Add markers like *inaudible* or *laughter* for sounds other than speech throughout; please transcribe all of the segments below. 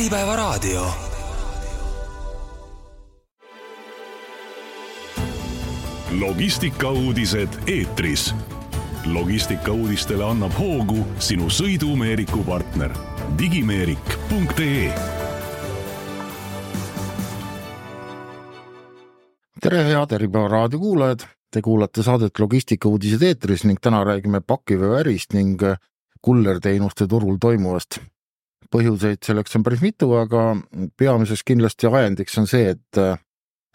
Äripäevaraadio. logistikauudised eetris. logistikauudistele annab hoogu sinu sõidumeeriku partner digimeerik.ee tere, head Äripäeva raadio kuulajad, te kuulate saadet Logistikauudised eetris ning täna räägime pakiveoärist ning kullerteenuste turul toimuvast. Põhjuseid selleks on päris mitu, aga peamiseks kindlasti ajendiks on see, et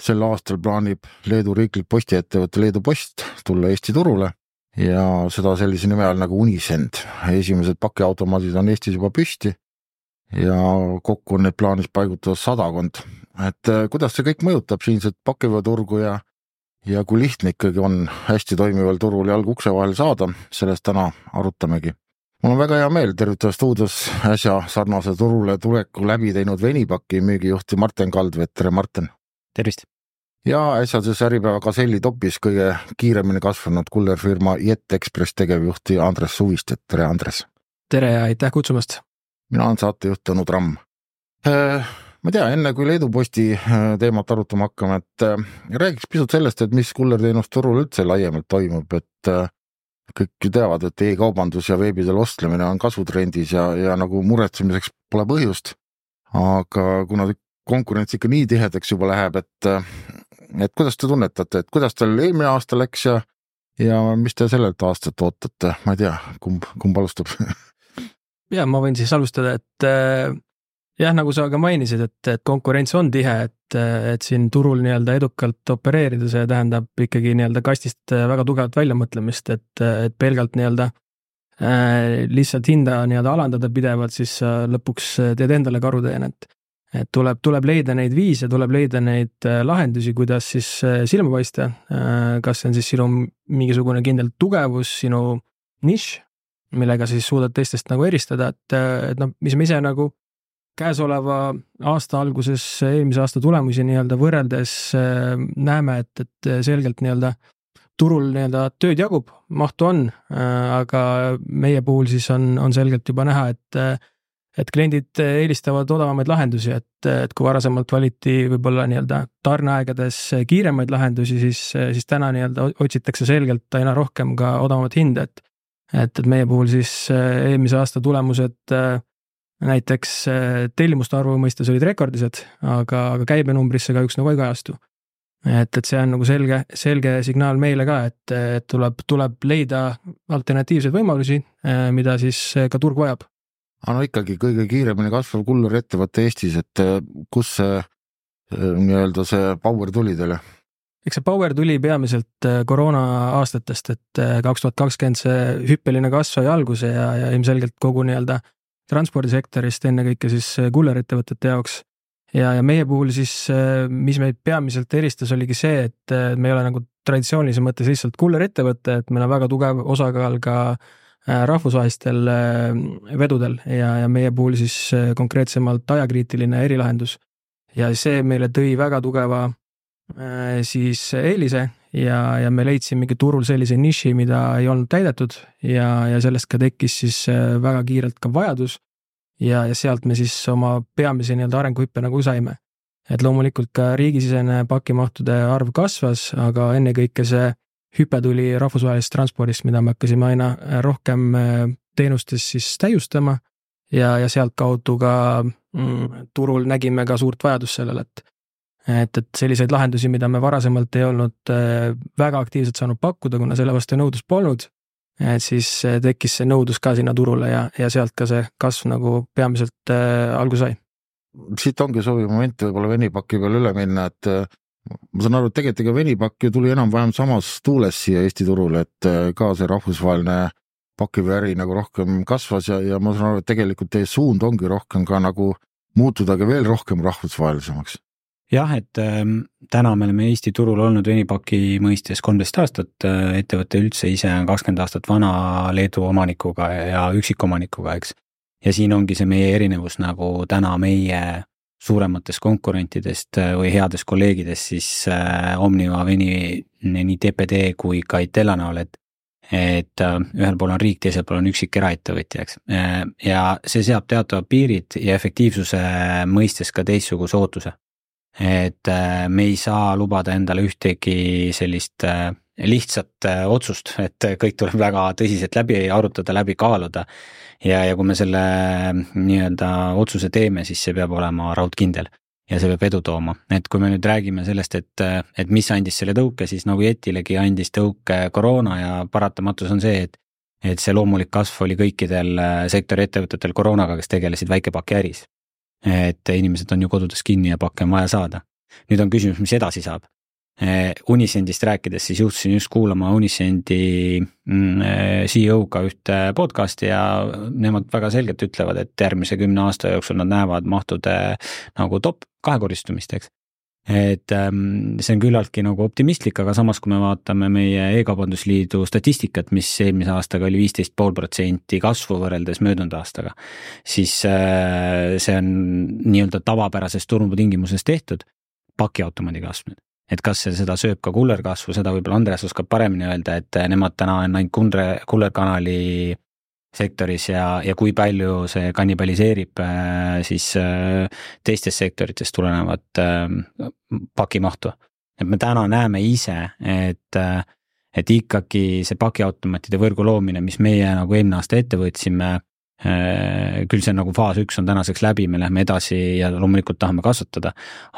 sel aastal plaanib Leedu riiklik postiettevõte Leedu Post tulla Eesti turule ja seda sellise nime all nagu Unisend. esimesed pakiautomaadid on Eestis juba püsti ja kokku on neid plaanis paigutada sadakond. et kuidas see kõik mõjutab siinset pakiveoturgu ja ja kui lihtne ikkagi on hästi toimival turul jalg ukse vahele saada, sellest täna arutamegi mul on väga hea meel tervitada stuudios äsja sarnase turule tuleku läbi teinud venipaki müügijuhti Martin Kaldvet, tere Martin! tervist! ja äsjases Äripäeva Gazelli topis kõige kiiremini kasvanud kullerfirma Jet Express tegevjuhti Andres Suvistet, tere Andres! tere ja aitäh kutsumast! mina olen saatejuht Tõnu Tramm. Äh, ma ei tea, enne kui Leedu Posti äh, teemat arutama hakkame, et äh, räägiks pisut sellest, et mis kullerteenusturul üldse laiemalt toimub, et kõik ju teavad, et e-kaubandus ja veebi teel ostlemine on kasvutrendis ja, ja nagu muretsemiseks pole põhjust. aga kuna konkurents ikka nii tihedaks juba läheb, et, et kuidas te tunnetate, et kuidas teil eelmine aasta läks ja, ja mis te sellelt aastat ootate, ma ei tea, kumb, kumb alustab *laughs* ja ma võin siis alustada, et jah, nagu sa ka mainisid, et, et konkurents on tihe, et, et siin turul nii-öelda edukalt opereerida, see tähendab ikkagi nii-öelda kastist väga tugevat väljamõtlemist, et, et pelgalt nii-öelda äh, lihtsalt hinda nii-öelda alandada pidevalt, siis sa lõpuks teed endale karuteene, et et tuleb, tuleb leida neid viise, tuleb leida neid lahendusi, kuidas siis silma paista. kas see on siis sinu mingisugune kindel tugevus, sinu nišš, millega siis suudad teistest nagu eristada, et, et noh, mis me ise nagu käesoleva aasta alguses eelmise aasta tulemusi nii-öelda võrreldes näeme, et, et selgelt nii-öelda turul nii-öelda tööd jagub, mahtu on, aga meie puhul siis on, on selgelt juba näha, et et kliendid eelistavad odavamaid lahendusi, et, et kui varasemalt valiti võib-olla nii-öelda tarneaegades kiiremaid lahendusi, siis, siis täna nii-öelda otsitakse selgelt aina rohkem ka odavamat hinda, et et, et meie puhul siis eelmise aasta tulemused näiteks tellimuste arvu mõistes olid rekordilised, aga, aga käibenumbrisse kahjuks nagu ei kajastu. et, et see on nagu selge, selge signaal meile ka, et, et tuleb, tuleb leida alternatiivseid võimalusi, mida siis ka turg vajab aga no ikkagi kõige kiiremini kasvav kullerettevõte Eestis, et äh, kus see äh, nii-öelda see power tuli teile? eks see power tuli peamiselt äh, koroona aastatest, et kaks tuhat kakskümmend see hüppeline kasv sai alguse ja, ja ilmselgelt kogu nii-öelda transpordisektorist ennekõike siis kullerettevõtete jaoks. ja, ja meie puhul siis, mis meid peamiselt eristas, oligi see, et me ei ole nagu traditsioonilise mõttes lihtsalt kullerettevõte, et meil on väga tugev osakaal ka äh, Äh, rahvusvahelistel äh, vedudel ja, ja meie puhul siis äh, konkreetsemalt ajakriitiline erilahendus. ja see meile tõi väga tugeva siis eelise ja, ja me leidsimegi turul sellise niši, mida ei olnud täidetud ja, ja sellest ka tekkis siis väga kiirelt ka vajadus. ja, ja sealt me siis oma peamise nii-öelda arenguhüppe nagu saime. et loomulikult ka riigisisene pakimahtude arv kasvas, aga ennekõike see hüpe tuli rahvusvahelisest transpordist, mida me hakkasime aina äh, rohkem äh, teenustes siis täiustama ja, ja sealtkaudu ka mm, turul nägime ka suurt vajadust sellele, et et, et selliseid lahendusi, mida me varasemalt ei olnud äh, väga aktiivselt saanud pakkuda, kuna selle vastu nõudlust polnud, et siis tekkis see nõudlus ka sinna turule ja, ja sealt ka see kasv nagu peamiselt äh, alguse sai. siit ongi sobiv moment võib-olla venipaki peale üle minna, et ma saan aru, et tegelikult ega venipakk ju tuli enam-vähem samas tuules siia Eesti turule, et äh, ka see rahvusvaheline pakiveoäri nagu rohkem kasvas ja, ja ma saan aru, et tegelikult teie suund ongi rohkem ka nagu muutudagi veel rohkem rahvusvahelisemaks. Jah, et äh, täna me oleme Eesti turul olnud venipaki mõistes kolmteist aastat, äh, ettevõte üldse ise on kakskümmend aastat vana Leedu omanikuga ja üksikomanikuga, eks. ja siin ongi see meie erinevus nagu täna meie suurematest konkurentidest äh, või headest kolleegidest siis äh, Omniva, Veni, nii TPD kui ka Itella näol, et et ühel pool on riik, teisel pool on üksik eraettevõtja, eks. ja see seab teatavad piirid ja efektiivsuse mõistes ka teistsuguse ootuse. Et me ei saa lubada endale ühtegi sellist lihtsat otsust, et kõik tuleb väga tõsiselt läbi arutada, läbi kaaluda. ja, ja kui me selle nii-öelda otsuse teeme, siis see peab olema raudkindel ja see peab edu tooma, et kui me nüüd räägime sellest, et, et mis andis selle tõuke, siis nagu Jetilegi andis tõuke koroona ja paratamatus on see, et et see loomulik kasv oli kõikidel äh, sektori ettevõtetel koroonaga, kes tegelesid väikepakiäris. Et inimesed on ju kodudes kinni ja pakke on vaja saada. nüüd on küsimus, mis edasi saab. Unisendist rääkides, siis juhtusin just kuulama Unisendi mm, CEO-ga ühte podcast'i ja nemad väga selgelt ütlevad, et järgmise kümne aasta jooksul nad näevad mahtude nagu top kahekordistumist, eks. Et ähm, see on küllaltki nagu optimistlik, aga samas, kui me vaatame meie E-kaubandusliidu statistikat, mis eelmise aastaga oli viisteist pool protsenti kasvu võrreldes möödunud aastaga, siis äh, see on nii-öelda tavapärases turutingimuses tehtud pakiautomaadi kasv nüüd. Et kas see seda sööb ka kullerkasvu, seda võib-olla Andres oskab paremini öelda, et nemad täna on ainult kuldre, kullerkanali sektoris ja, ja kui palju see kannibaliseerib äh, siis äh, teistest sektoritest tulenevat äh, pakimahtu. et me täna näeme ise, et, et ikkagi see pakiautomaatide võrgu loomine, mis meie nagu eelmine aasta ette võtsime, küll see nagu faas üks on tänaseks läbi, me lähme edasi ja loomulikult tahame kasvatada,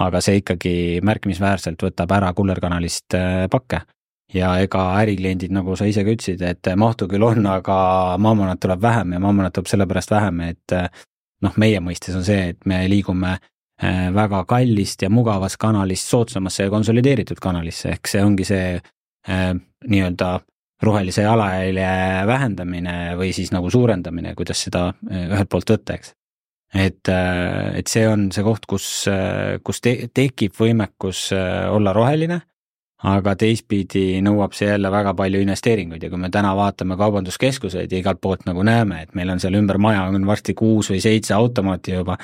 aga see ikkagi märkimisväärselt võtab ära kullerkanalist pakke. Ja ega ärikliendid, nagu sa ise ka ütlesid, et mahtu küll on, aga maamonat tuleb vähem ja maamonat tuleb sellepärast vähem, et äh, noh, meie mõistes on see, et me liigume väga kallist ja mugavast kanalist soodsamasse ja konsolideeritud kanalisse, ehk see ongi see nii-öelda rohelise jalajälje vähendamine või siis nagu suurendamine, kuidas seda eh, ühelt poolt võtta, eks. et, eh, et see on see koht, kus, eh, kus te, tekib võimekus olla roheline, aga teistpidi nõuab see jälle väga palju investeeringuid ja kui me täna vaatame kaubanduskeskuseid ja igalt poolt nagu näeme, et meil on seal ümber maja on varsti kuus või seitse automaati juba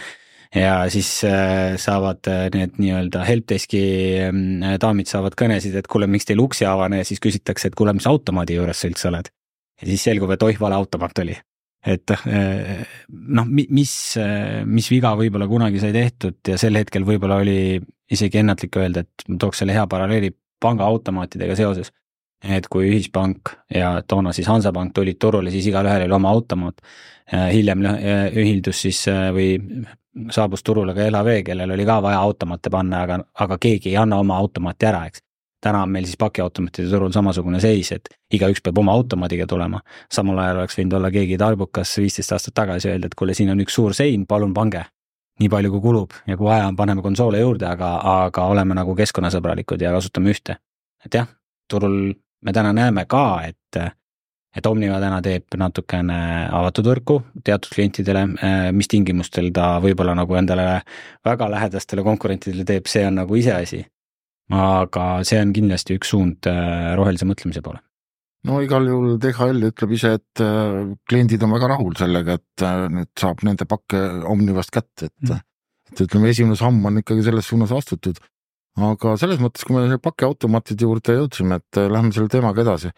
ja siis äh, saavad äh, need nii-öelda helpdeski mm, daamid saavad kõnesid, et kuule, miks teil uksi ei avane ja siis küsitakse, et kuule, mis automaadi juures sa üldse oled. ja siis selgub, et oih, vale automaat oli. et äh, noh, mis, mis viga võib-olla kunagi sai tehtud ja sel hetkel võib-olla oli isegi ennatlik öelda, et ma tooks selle hea paralleeli pangaautomaatidega seoses et kui Ühispank ja toona siis Hansapank tulid turule, siis igalühel oli oma automaat. hiljem ühildus siis või saabus turule ka LHV, kellel oli ka vaja automaate panna, aga, aga keegi ei anna oma automaati ära, eks. täna on meil siis pakiautomaatide turul samasugune seis, et igaüks peab oma automaadiga tulema. samal ajal oleks võinud olla keegi tarbukas viisteist aastat tagasi öelda, et kuule, siin on üks suur sein, palun pange. Nii palju, kui kulub ja kui vaja paneme konsoole juurde, aga, aga oleme nagu keskkonnasõbralikud ja kasutame ühte. et jah, turul me täna näeme ka, et et Omniva täna teeb natukene avatud võrku teatud klientidele, äh, mis tingimustel ta võib-olla nagu endale väga lähedastele konkurentidele teeb, see on nagu iseasi. aga see on kindlasti üks suund äh, rohelise mõtlemise poole. No igal juhul DHL ütleb ise, et äh, kliendid on väga rahul sellega, et nüüd saab nende pakke Omnivast kätte, et mm. et ütleme, esimene samm on ikkagi selles suunas astutud. aga selles mõttes, kui me pakiautomaatide juurde jõudsime, et lähme selle teemaga edasi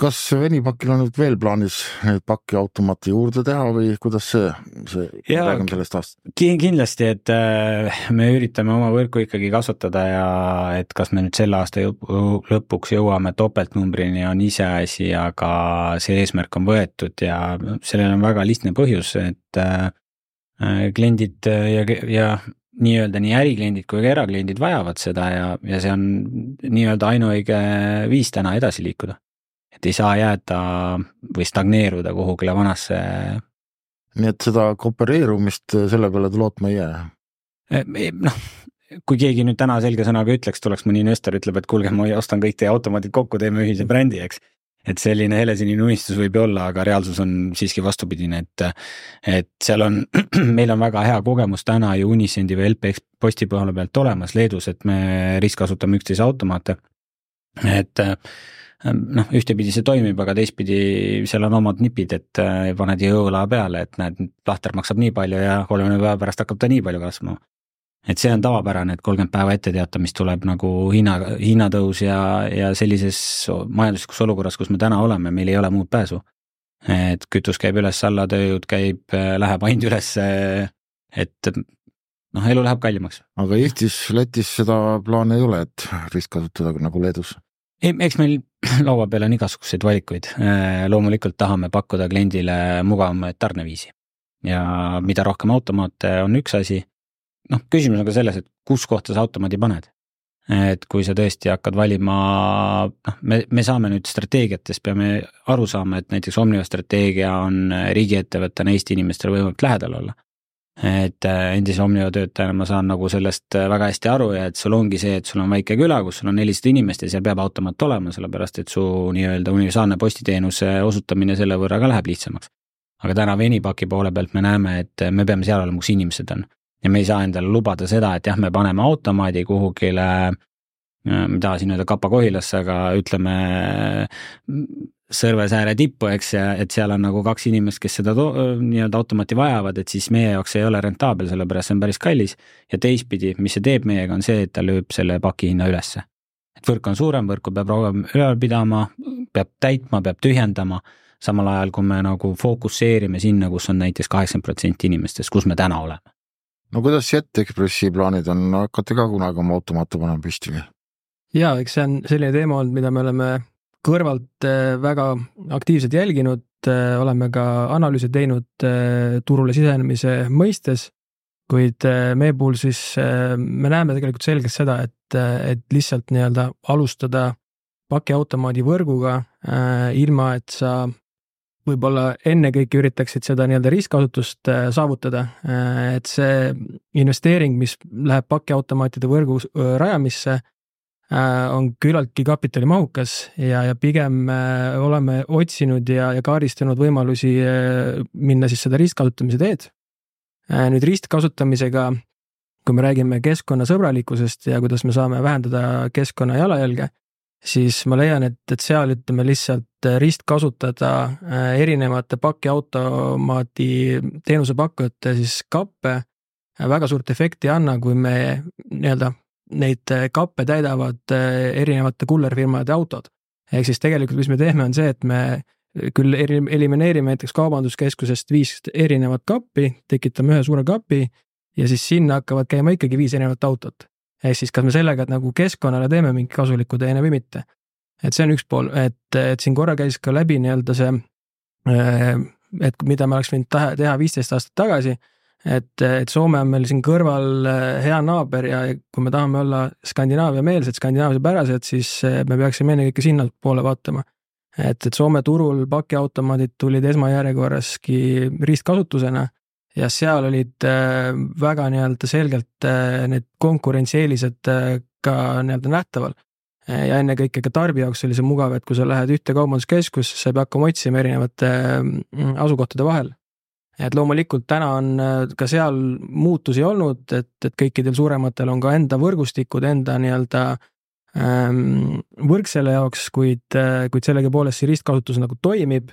kas Venipakil on nüüd veel plaanis neid pakiautomaate juurde teha või kuidas see, see, räägime sellest aastast? kindlasti, et äh, me üritame oma võrku ikkagi kasvatada ja et kas me nüüd selle aasta lõpuks jõuame topeltnumbrini, on iseasi, aga see eesmärk on võetud ja sellel on väga lihtne põhjus, et äh, kliendid ja, ja nii-öelda nii ärikliendid kui ka erakliendid vajavad seda ja, ja see on nii-öelda ainuõige viis täna edasi liikuda et ei saa jääda või stagneeruda kuhugile vanasse. nii et seda koopereerumist selle peale te lootma ei jää? E, noh, kui keegi nüüd täna selge sõnaga ütleks, tuleks mõni investor, ütleb, et kuulge, ma ostan kõik teie automaadid kokku, teeme ühise brändi, eks et selline helesinine unistus võib ju olla, aga reaalsus on siiski vastupidine, et et seal on, *clears throat* meil on väga hea kogemus täna ju Unicendi või LPX posti poole pealt olemas Leedus, et me ristkasutame üksteise automaate. et Ehm, noh, ühtepidi see toimib, aga teistpidi seal on omad nipid, et äh, paned jõula peale, et näed, plahter maksab nii palju ja kolmekümne päeva pärast hakkab ta nii palju kasvama. et see on tavapärane, et kolmkümmend päeva etteteatamist tuleb nagu hinna, hinnatõus ja, ja sellises majanduslikus olukorras, kus me täna oleme, meil ei ole muud pääsu. et kütus käib üles-alla, tööjõud käib, läheb ainult üles, et noh, elu läheb kallimaks. aga Eestis, Lätis seda plaani ei ole, et ristkasutada nagu Leedus? ei, eks meil *clears throat* laua peal on igasuguseid valikuid, loomulikult tahame pakkuda kliendile mugavamaid tarneviisi ja mida rohkem automaate on üks asi noh, küsimus on ka selles, et kus kohta sa automaadi paned. et kui sa tõesti hakkad valima, noh, me, me saame nüüd strateegiates, peame aru saama, et näiteks Omniva strateegia on riigiettevõttena Eesti inimestele võimalikult lähedal olla. Et äh, endise Omniva töötajana ma saan nagu sellest äh, väga hästi aru ja et sul ongi see, et sul on väike küla, kus sul on nelisada inimest ja seal peab automaat olema, sellepärast et su nii-öelda universaalne postiteenuse osutamine selle võrra ka läheb lihtsamaks. Aga täna Venipaki poole pealt me näeme, et me peame seal olema, kus inimesed on. Ja me ei saa endale lubada seda, et jah, me paneme automaadi kuhugile, äh, ma tahasin öelda Kapa-Kohilasse, aga ütleme Sõrvesääre tippu, eks, ja et seal on nagu kaks inimest, kes seda nii-öelda automaati vajavad, et siis meie jaoks ei ole rentaabel, sellepärast see on päris kallis. ja teistpidi, mis see teeb meiega, on see, et ta lööb selle paki hinna ülesse. et võrk on suurem, võrku peab rohkem üleval pidama, peab täitma, peab tühjendama, samal ajal kui me nagu fokusseerime sinna, kus on näiteks kaheksakümmend protsenti inimestest, kus me täna oleme no kuidas Jet Expressi plaanid on, hakkate ka kunagi oma automaate panema püsti või? ja eks see on selline teema olnud, mida me oleme kõrvalt äh, väga aktiivselt jälginud, äh, oleme ka analüüse teinud äh, turule sisenemise mõistes, kuid meie puhul siis me näeme tegelikult selgelt seda, et, et lihtsalt nii-öelda alustada pakiautomaadi võrguga, ilma et sa võib-olla ennekõike üritaksid seda nii-öelda ristkasutust saavutada, et see investeering, mis läheb pakiautomaatide võrgu rajamisse, on küllaltki kapitalimahukas ja, ja pigem oleme otsinud ja, ja kaardistanud võimalusi minna siis seda ristkasutamise teed. nüüd ristkasutamisega, kui me räägime keskkonnasõbralikkusest ja kuidas me saame vähendada keskkonna jalajälge siis ma leian, et, et seal ütleme lihtsalt äh, ristkasutada äh, erinevate pakiautomaadi teenusepakkujate siis kappe äh, väga suurt efekti ei anna, kui me nii-öelda neid kappe täidavad erinevate kullerfirmade autod. ehk siis tegelikult, mis me teeme, on see, et me küll elimineerime näiteks kaubanduskeskusest viis erinevat kappi, tekitame ühe suure kapi ja siis sinna hakkavad käima ikkagi viis erinevat autot ehk siis kas me sellega nagu keskkonnale teeme mingi kasuliku teene või mitte. et see on üks pool, et, et siin korra käis ka läbi nii-öelda see, äh, et mida me oleks võinud teha viisteist aastat tagasi, et, et Soome on meil siin kõrval äh, hea naaber ja kui me tahame olla Skandinaavia-meelsed, Skandinaaviapärased, siis äh, me peaksime ennekõike sinnapoole vaatama. et, et Soome turul pakiautomaadid tulid esmajärjekorraski ristkasutusena ja seal olid äh, väga nii-öelda selgelt need konkurentsieelised ka nii-öelda nähtaval. ja ennekõike ka tarbija jaoks oli see mugav, et kui sa lähed ühte kaubanduskeskusesse, sa ei pea hakkama otsima erinevate asukohtade vahel. Et loomulikult täna on ka seal muutusi olnud, et, et kõikidel suurematel on ka enda võrgustikud, enda nii-öelda ähm, võrk selle jaoks, kuid, kuid sellegipoolest see ristkasutus nagu toimib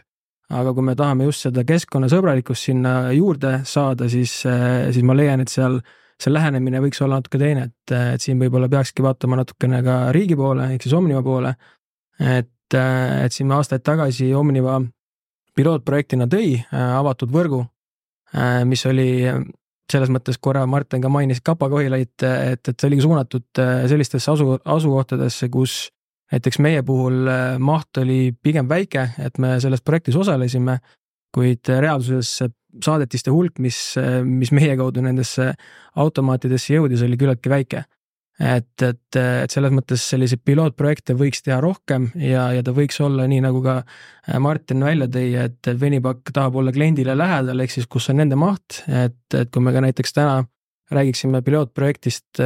aga kui me tahame just seda keskkonnasõbralikkust sinna juurde saada, siis, siis ma leian, et seal see lähenemine võiks olla natuke teine, et, et siin võib-olla peakski vaatama natukene ka riigi poole, ehk siis Omniva poole. et, et siin aastaid tagasi Omniva pilootprojektina tõi avatud võrgu, mis oli selles mõttes korra Martin ka mainis Kapa-Kohilaid, et, et see oligi suunatud sellistesse asu, asukohtadesse, kus näiteks meie puhul äh, maht oli pigem väike, et me selles projektis osalesime, kuid reaalsuses saadetiste hulk, mis, äh, mis meie kaudu nendesse automaatidesse jõudis, oli küllaltki väike. Et, et, et selles mõttes selliseid pilootprojekte võiks teha rohkem ja, ja ta võiks olla nii, nagu ka äh, Martin välja tõi, et Venipak tahab olla kliendile lähedal, ehk siis kus on nende maht, et, et kui me ka näiteks täna räägiksime pilootprojektist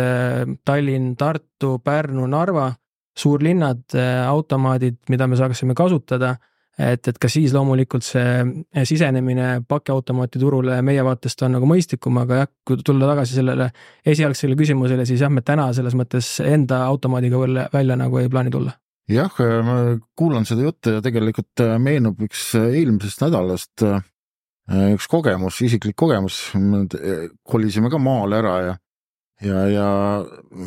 Tallinn, Tartu, Pärnu, Narva suurlinnad, äh, automaadid, mida me saaksime kasutada, et, et ka siis loomulikult see äh, sisenemine pakiautomaati turule meie vaatest on nagu mõistlikum, aga jah, kui tulla tagasi sellele esialgsele küsimusele, siis jah, me täna selles mõttes enda automaadiga välja, nagu ei plaani tulla jah, ma kuulan seda juttu ja tegelikult äh, meenub üks eelmisest nädalast üks kogemus, isiklik kogemus, kolisime ka maale ära ja ja, ja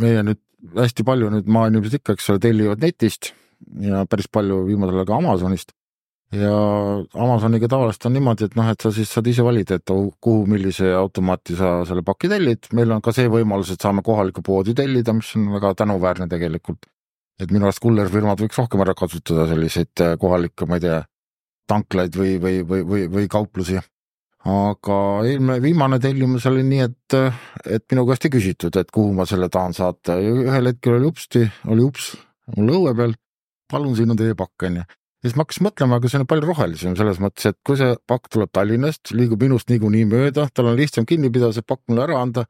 meie nüüd hästi palju nüüd maainimesed ikka, eks ole, tellivad netist ja päris palju viimasel ajal ka Amazonist. Ja Amazoniga tavaliselt on niimoodi, et noh, et sa siis saad ise valida, et kuhu, millise automaati sa selle paki tellid, meil on ka see võimalus, et saame kohalikku poodi tellida, mis on väga tänuväärne tegelikult. et minu arust kullerfirmad võiks rohkem ära kasutada selliseid kohalikke, ma ei tea, tanklaid või, või, või, või, või kauplusi aga eelmine, viimane tellimus oli nii, et, et minu käest ei küsitud, et kuhu ma selle tahan saata ühel hetkel oli upsti, oli ups mul õue peal, palun, siin on teie pakk, onju. Siis ma hakkasin mõtlema, aga see on palju rohelisem selles mõttes, et kui see pakk tuleb Tallinnast, liigub minust niikuinii mööda, tal on lihtsam kinni pidada see pakk mulle ära anda,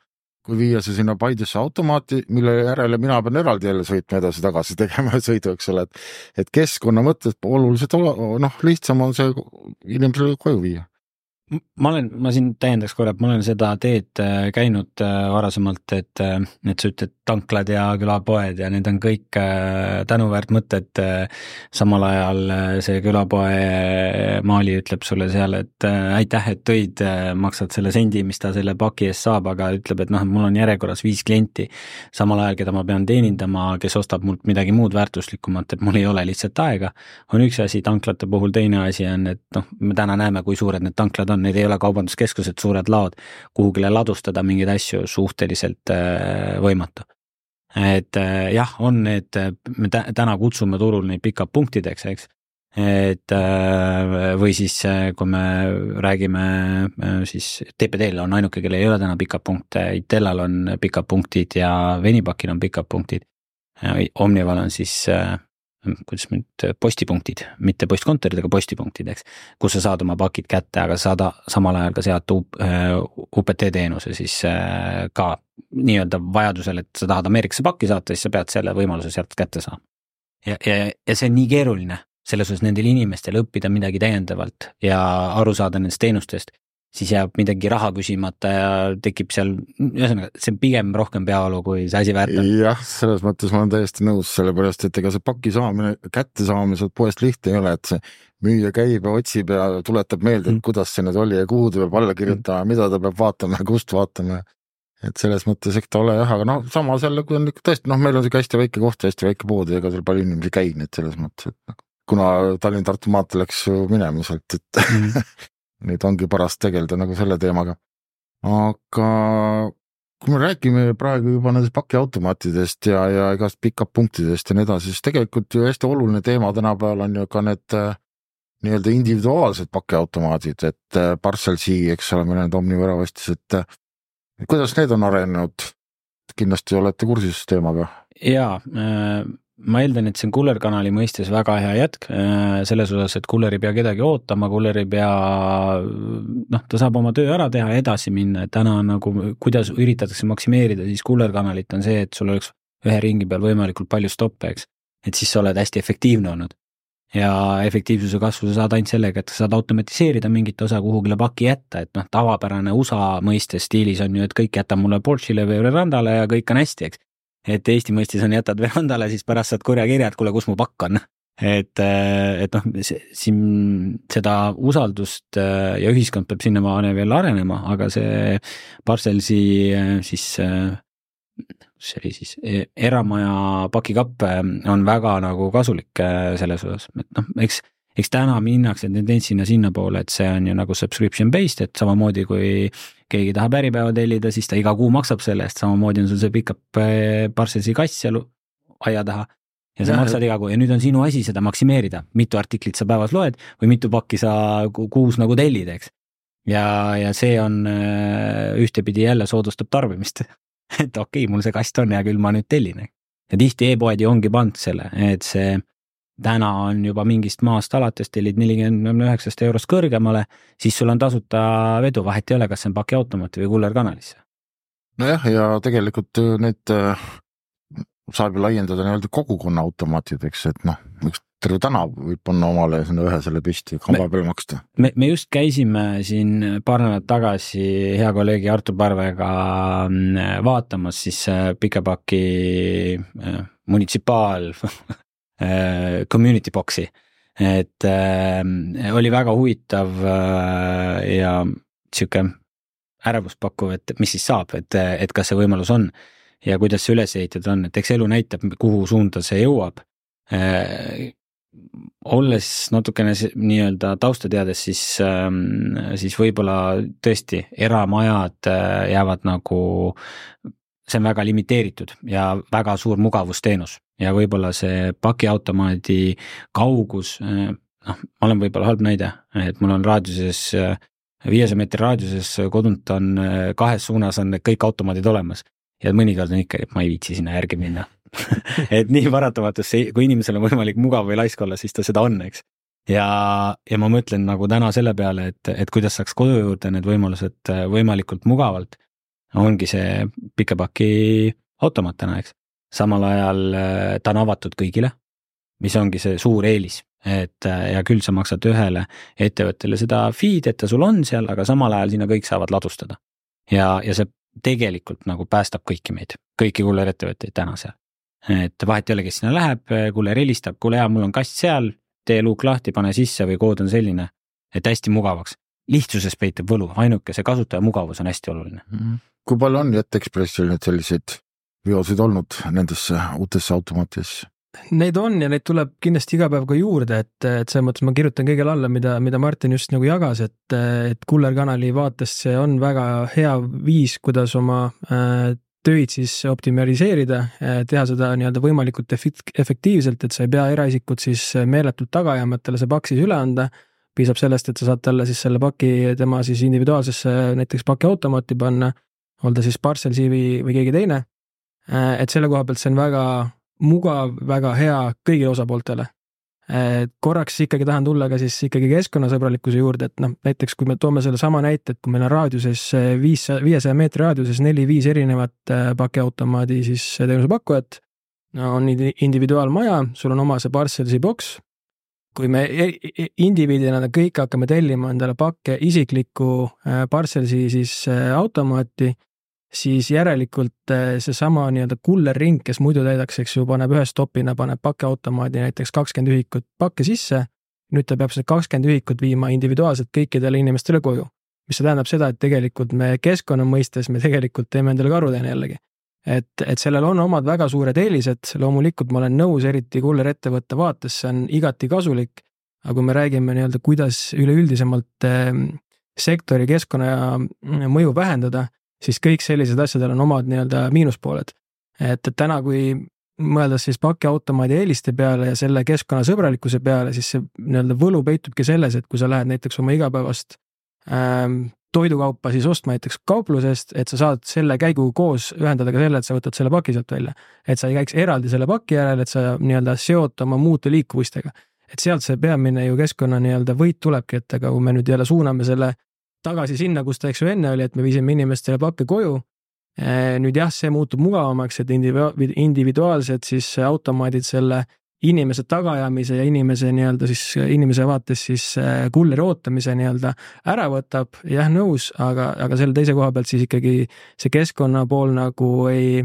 kui viia see sinna Paidesse automaati, mille järele mina pean eraldi jälle sõitma edasi-tagasi *laughs* tegema sõidu, eks ole, et et keskkonna mõttes oluliselt noh, lihtsam on see inimesele koju viia ma olen, ma siin täiendaks korra, et ma olen seda teed äh, käinud äh, varasemalt, et, äh, et sa ütled tanklad ja külapoed ja need on kõik tänuväärt mõtted. samal ajal see külapoe maali ütleb sulle seal, et aitäh, et tõid, maksad selle sendi, mis ta selle paki eest saab, aga ütleb, et noh, et mul on järjekorras viis klienti. samal ajal, keda ma pean teenindama, kes ostab mult midagi muud väärtuslikumat, et mul ei ole lihtsalt aega. on üks asi tanklate puhul, teine asi on, et noh, me täna näeme, kui suured need tanklad on, need ei ole kaubanduskeskused, suured laod, kuhugile ladustada mingeid asju suhteliselt äh, võimatu. et äh, jah, on need, me täna kutsume turul neid pickup punktideks, eks, et äh, või siis, kui me räägime siis TPD-l on ainuke, kellel ei ole täna pickup punkte, Itellal on pickup punktid ja Venipakil on pickup punktid. Omnival on siis kuidas nüüd, postipunktid, mitte postkontorid, aga postipunktid, eks. kus sa saad oma pakid kätte, aga saad samal ajal ka sealt UPT teenuse siis äh, ka nii-öelda vajadusel, et sa tahad Ameerikasse pakki saata, siis sa pead selle võimaluse sealt kätte saama. ja, ja, ja see on nii keeruline, selles suhtes nendel inimestel õppida midagi täiendavalt ja aru saada nendest teenustest siis jääb midagi raha küsimata ja tekib seal, ühesõnaga, see on pigem rohkem peavalu, kui see asi väärt on. jah, selles mõttes ma olen täiesti nõus, sellepärast et ega see paki saamine, kättesaamine sealt poest lihtne ei ole, et see müüja käib ja otsib ja tuletab meelde, et mm. kuidas see nüüd oli ja kuhu ta peab alla kirjutama mm., mida ta peab vaatama ja kust vaatama. et selles mõttes, eks ta ole jah, aga noh, samas jälle, kui on ikka tõesti, noh, meil on sihuke hästi väike koht, hästi väike pood ja ega seal palju inimesi ei käi, nii et selles mõttes, et noh kuna Tallinn-Tartu maantee läks ju minema sealt, et mm. *laughs* nüüd ongi paras tegeleda nagu selle teemaga. aga kui me räägime praegu juba nendest pakiautomaatidest ja, ja igast pickup punktidest ja nii edasi, siis tegelikult ju hästi oluline teema tänapäeval on ju ka need äh, nii-öelda individuaalsed pakiautomaadid, et äh, Parcel C, eks ole, meil need Omniva väravastis, et äh, kuidas need on arenenud? kindlasti olete kursis teemaga? äh,, ma eeldan, et see on Kuller kanali mõistes väga hea jätk äh, selles osas, et Kuller ei pea kedagi ootama, Kuller ei pea, noh, ta saab oma töö ära teha ja edasi minna, et täna on nagu, kuidas üritatakse maksimeerida siis Kuller kanalit, on see, et sul oleks ühe ringi peal võimalikult palju stoppe, eks. et siis sa oled hästi efektiivne olnud. ja efektiivsuse kasvu sa saad ainult sellega, et sa saad automatiseerida mingit osa kuhugile paki jätta, et noh, tavapärane USA mõistes stiilis on ju, et kõik jäta mulle Porsche'ile või verandale ja kõik on hästi, eks et Eesti mõistes on, jätad verandale, siis pärast saad kurja kirja, et kuule, kus mu pakk on. et, et noh, siin seda usaldust äh, ja ühiskond peab sinnamaani veel arenema, aga see Parcelsi äh, siis see oli siis e, eramaja pakikapp on väga nagu kasulik äh, selles osas, et noh, eks eks täna minnakse tendentsina sinnapoole, et see on ju nagu subscription based, et samamoodi kui keegi tahab Äripäeva tellida, siis ta iga kuu maksab selle eest, samamoodi on sul see pickup eh, parcelsi kass seal aia taha. ja sa ja, maksad iga kuu ja nüüd on sinu asi seda maksimeerida, mitu artiklit sa päevas loed või mitu pakki sa kuus nagu tellid, eks. ja, ja see on eh, ühtepidi jälle soodustab tarbimist *laughs* et okei okay,, mul see kast on, hea küll, ma nüüd tellin. ja tihti e-poed ju ongi pannud selle, et see täna on juba mingist maast alates tellid nelikümmend üheksast eurost kõrgemale, siis sul on tasuta vedu, vahet ei ole, kas see on pakiautomaat või kullerkanalisse. nojah, ja tegelikult äh, need äh, saab ju laiendada nii-öelda kogukonna automaatideks, et noh, üks terve tänav võib panna omale sinna ühe selle püsti, kamba peale maksta. me, me just käisime siin paar nädalat tagasi hea kolleegi Artur Parvega mm, vaatamas siis äh, Pikapaki munitsipaal Äh, *laughs* community box'i. et äh, oli väga huvitav äh, ja sihuke ärevust pakkuv, et mis siis saab, et, et kas see võimalus on ja kuidas see üles ehitatud on, et eks elu näitab, kuhu suunda see jõuab äh, olles natukene nii-öelda tausta teades, siis, ähm, siis võib-olla tõesti eramajad äh, jäävad nagu, see on väga limiteeritud ja väga suur mugavusteenus ja võib-olla see pakiautomaadi kaugus, noh, ma olen võib-olla halb näide, et mul on raadiuses, viiesaja meetri raadiuses kodunt on kahes suunas on kõik automaadid olemas ja mõnikord on ikka, et ma ei viitsi sinna järgi minna *laughs* et nii paratamatus, kui inimesel on võimalik mugav või laisk olla, siis ta seda on, eks. ja, ja ma mõtlen nagu täna selle peale, et, et kuidas saaks kodu juurde need võimalused võimalikult mugavalt. Ongi see pikepaki automaat täna, eks. samal ajal äh, ta on avatud kõigile, mis ongi see suur eelis, et äh, hea küll, sa maksad ühele ettevõttele seda fee'd, et ta sul on seal, aga samal ajal sinna kõik saavad ladustada. ja, ja see tegelikult nagu päästab kõiki meid, kõiki kullerettevõtteid täna seal et vahet ei ole, kes sinna läheb, kuller helistab, kuule jaa, mul on kast seal, tee luuk lahti, pane sisse või kood on selline, et hästi mugavaks. Lihtsuses peitub võlu, ainuke see kasutaja mugavus on hästi oluline mm. -hmm. kui palju on JetExpressil nüüd selliseid veoseid olnud nendesse uutesse automaatidesse? Neid on ja neid tuleb kindlasti iga päev ka juurde, et, et selles mõttes ma kirjutan kõigele alla, mida, mida Martin just nagu jagas, et, et kullerkanali vaatest see on väga hea viis, kuidas oma äh, töid siis optimaliseerida, teha seda nii-öelda võimalikult efektiivselt, et sa ei pea eraisikut siis meeletult taga ajama, et talle see pakk siis üle anda. Piisab sellest, et sa saad talle siis selle paki tema siis individuaalsesse näiteks pakiautomaati panna, olda siis parcel CV või keegi teine. et selle koha pealt see on väga mugav, väga hea kõigile osapooltele korraks ikkagi tahan tulla ka siis ikkagi keskkonnasõbralikkuse juurde, et noh, näiteks kui me toome sellesama näite, et kui meil on raadiuses viis, viiesaja meetri raadiuses neli-viis erinevat äh, pakiautomaadi siis teenusepakkujat, no on individuaalmaja, sul on oma see parcelsi boks, kui me e-, e-, indiviidina kõik hakkame tellima endale pakke isiklikku äh, parcelsi siis äh, automaati, siis järelikult eh, seesama nii-öelda kullerring, kes muidu täidaks, eks ju, paneb ühe stopina, paneb pakiautomaadi näiteks kakskümmend ühikut pakke sisse, nüüd ta peab seda kakskümmend ühikut viima individuaalselt kõikidele inimestele koju. mis see tähendab seda, et tegelikult me keskkonna mõistes me tegelikult teeme endale karuteene jällegi. Et, et sellel on omad väga suured eelised, loomulikult ma olen nõus, eriti kullerettevõtte vaates, see on igati kasulik, aga kui me räägime nii-öelda, kuidas üleüldisemalt eh, sektori keskkonna mõju vähendada, siis kõik sellised asjadel on omad nii-öelda miinuspooled. et, et täna, kui mõeldes siis pakiautomaadi eeliste peale ja selle keskkonnasõbralikkuse peale, siis see nii-öelda võlu peitubki selles, et kui sa lähed näiteks oma igapäevast ähm, toidukaupa siis ostma näiteks kauplusest, et sa saad selle käigu koos ühendada ka selle, et sa võtad selle paki sealt välja. et sa ei käiks eraldi selle paki järel, et sa nii-öelda seota oma muude liikuvustega. et sealt see peamine ju keskkonna nii-öelda võit tulebki, et aga kui me nüüd jälle suuname selle tagasi sinna, kus ta, eks ju, enne oli, et me viisime inimestele pakke koju. Eh, nüüd jah, see muutub mugavamaks, et individuaalsed siis automaadid selle inimese tagaajamise ja inimese nii-öelda siis, inimese vaates siis eh, kulleri ootamise nii-öelda ära võtab, jah, nõus, aga, aga selle teise koha pealt siis ikkagi see keskkonna pool nagu ei,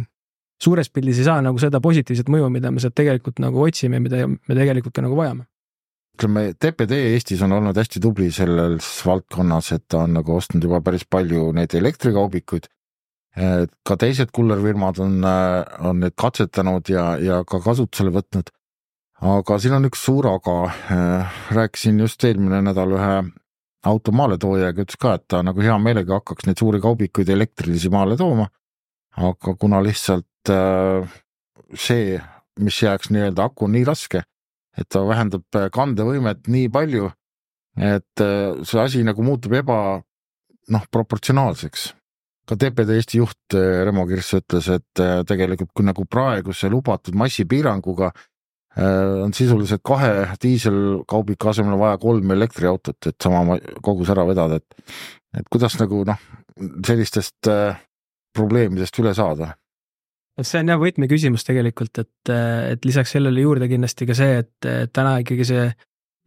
suures pildis ei saa nagu seda positiivset mõju, mida me sealt tegelikult nagu otsime, mida me tegelikult ka nagu vajame ütleme, TPD Eestis on olnud hästi tubli selles valdkonnas, et ta on nagu ostnud juba päris palju neid elektrikaubikuid. ka teised kullerfirmad on, on need katsetanud ja, ja ka kasutusele võtnud. Aga siin on üks suur aga. rääkisin just eelmine nädal ühe auto maaletoojaga, ütles ka, et ta nagu hea meelega hakkaks neid suuri kaubikuid elektrilisi maale tooma. aga kuna lihtsalt see, mis jääks nii-öelda aku nii raske et ta vähendab äh, kandevõimet nii palju, et äh, see asi nagu muutub eba noh, proportsionaalseks. ka TPD Eesti juht äh, Remo Kirss ütles, et tegelikult kui nagu praeguse lubatud massipiiranguga on sisuliselt kahe diiselkaubiku asemel vaja kolm elektriautot, et sama kogus ära vedada, et et kuidas nagu noh, sellistest probleemidest üle saada? Et see on jah võtmeküsimus tegelikult, et, et lisaks sellele juurde kindlasti ka see, et täna ikkagi see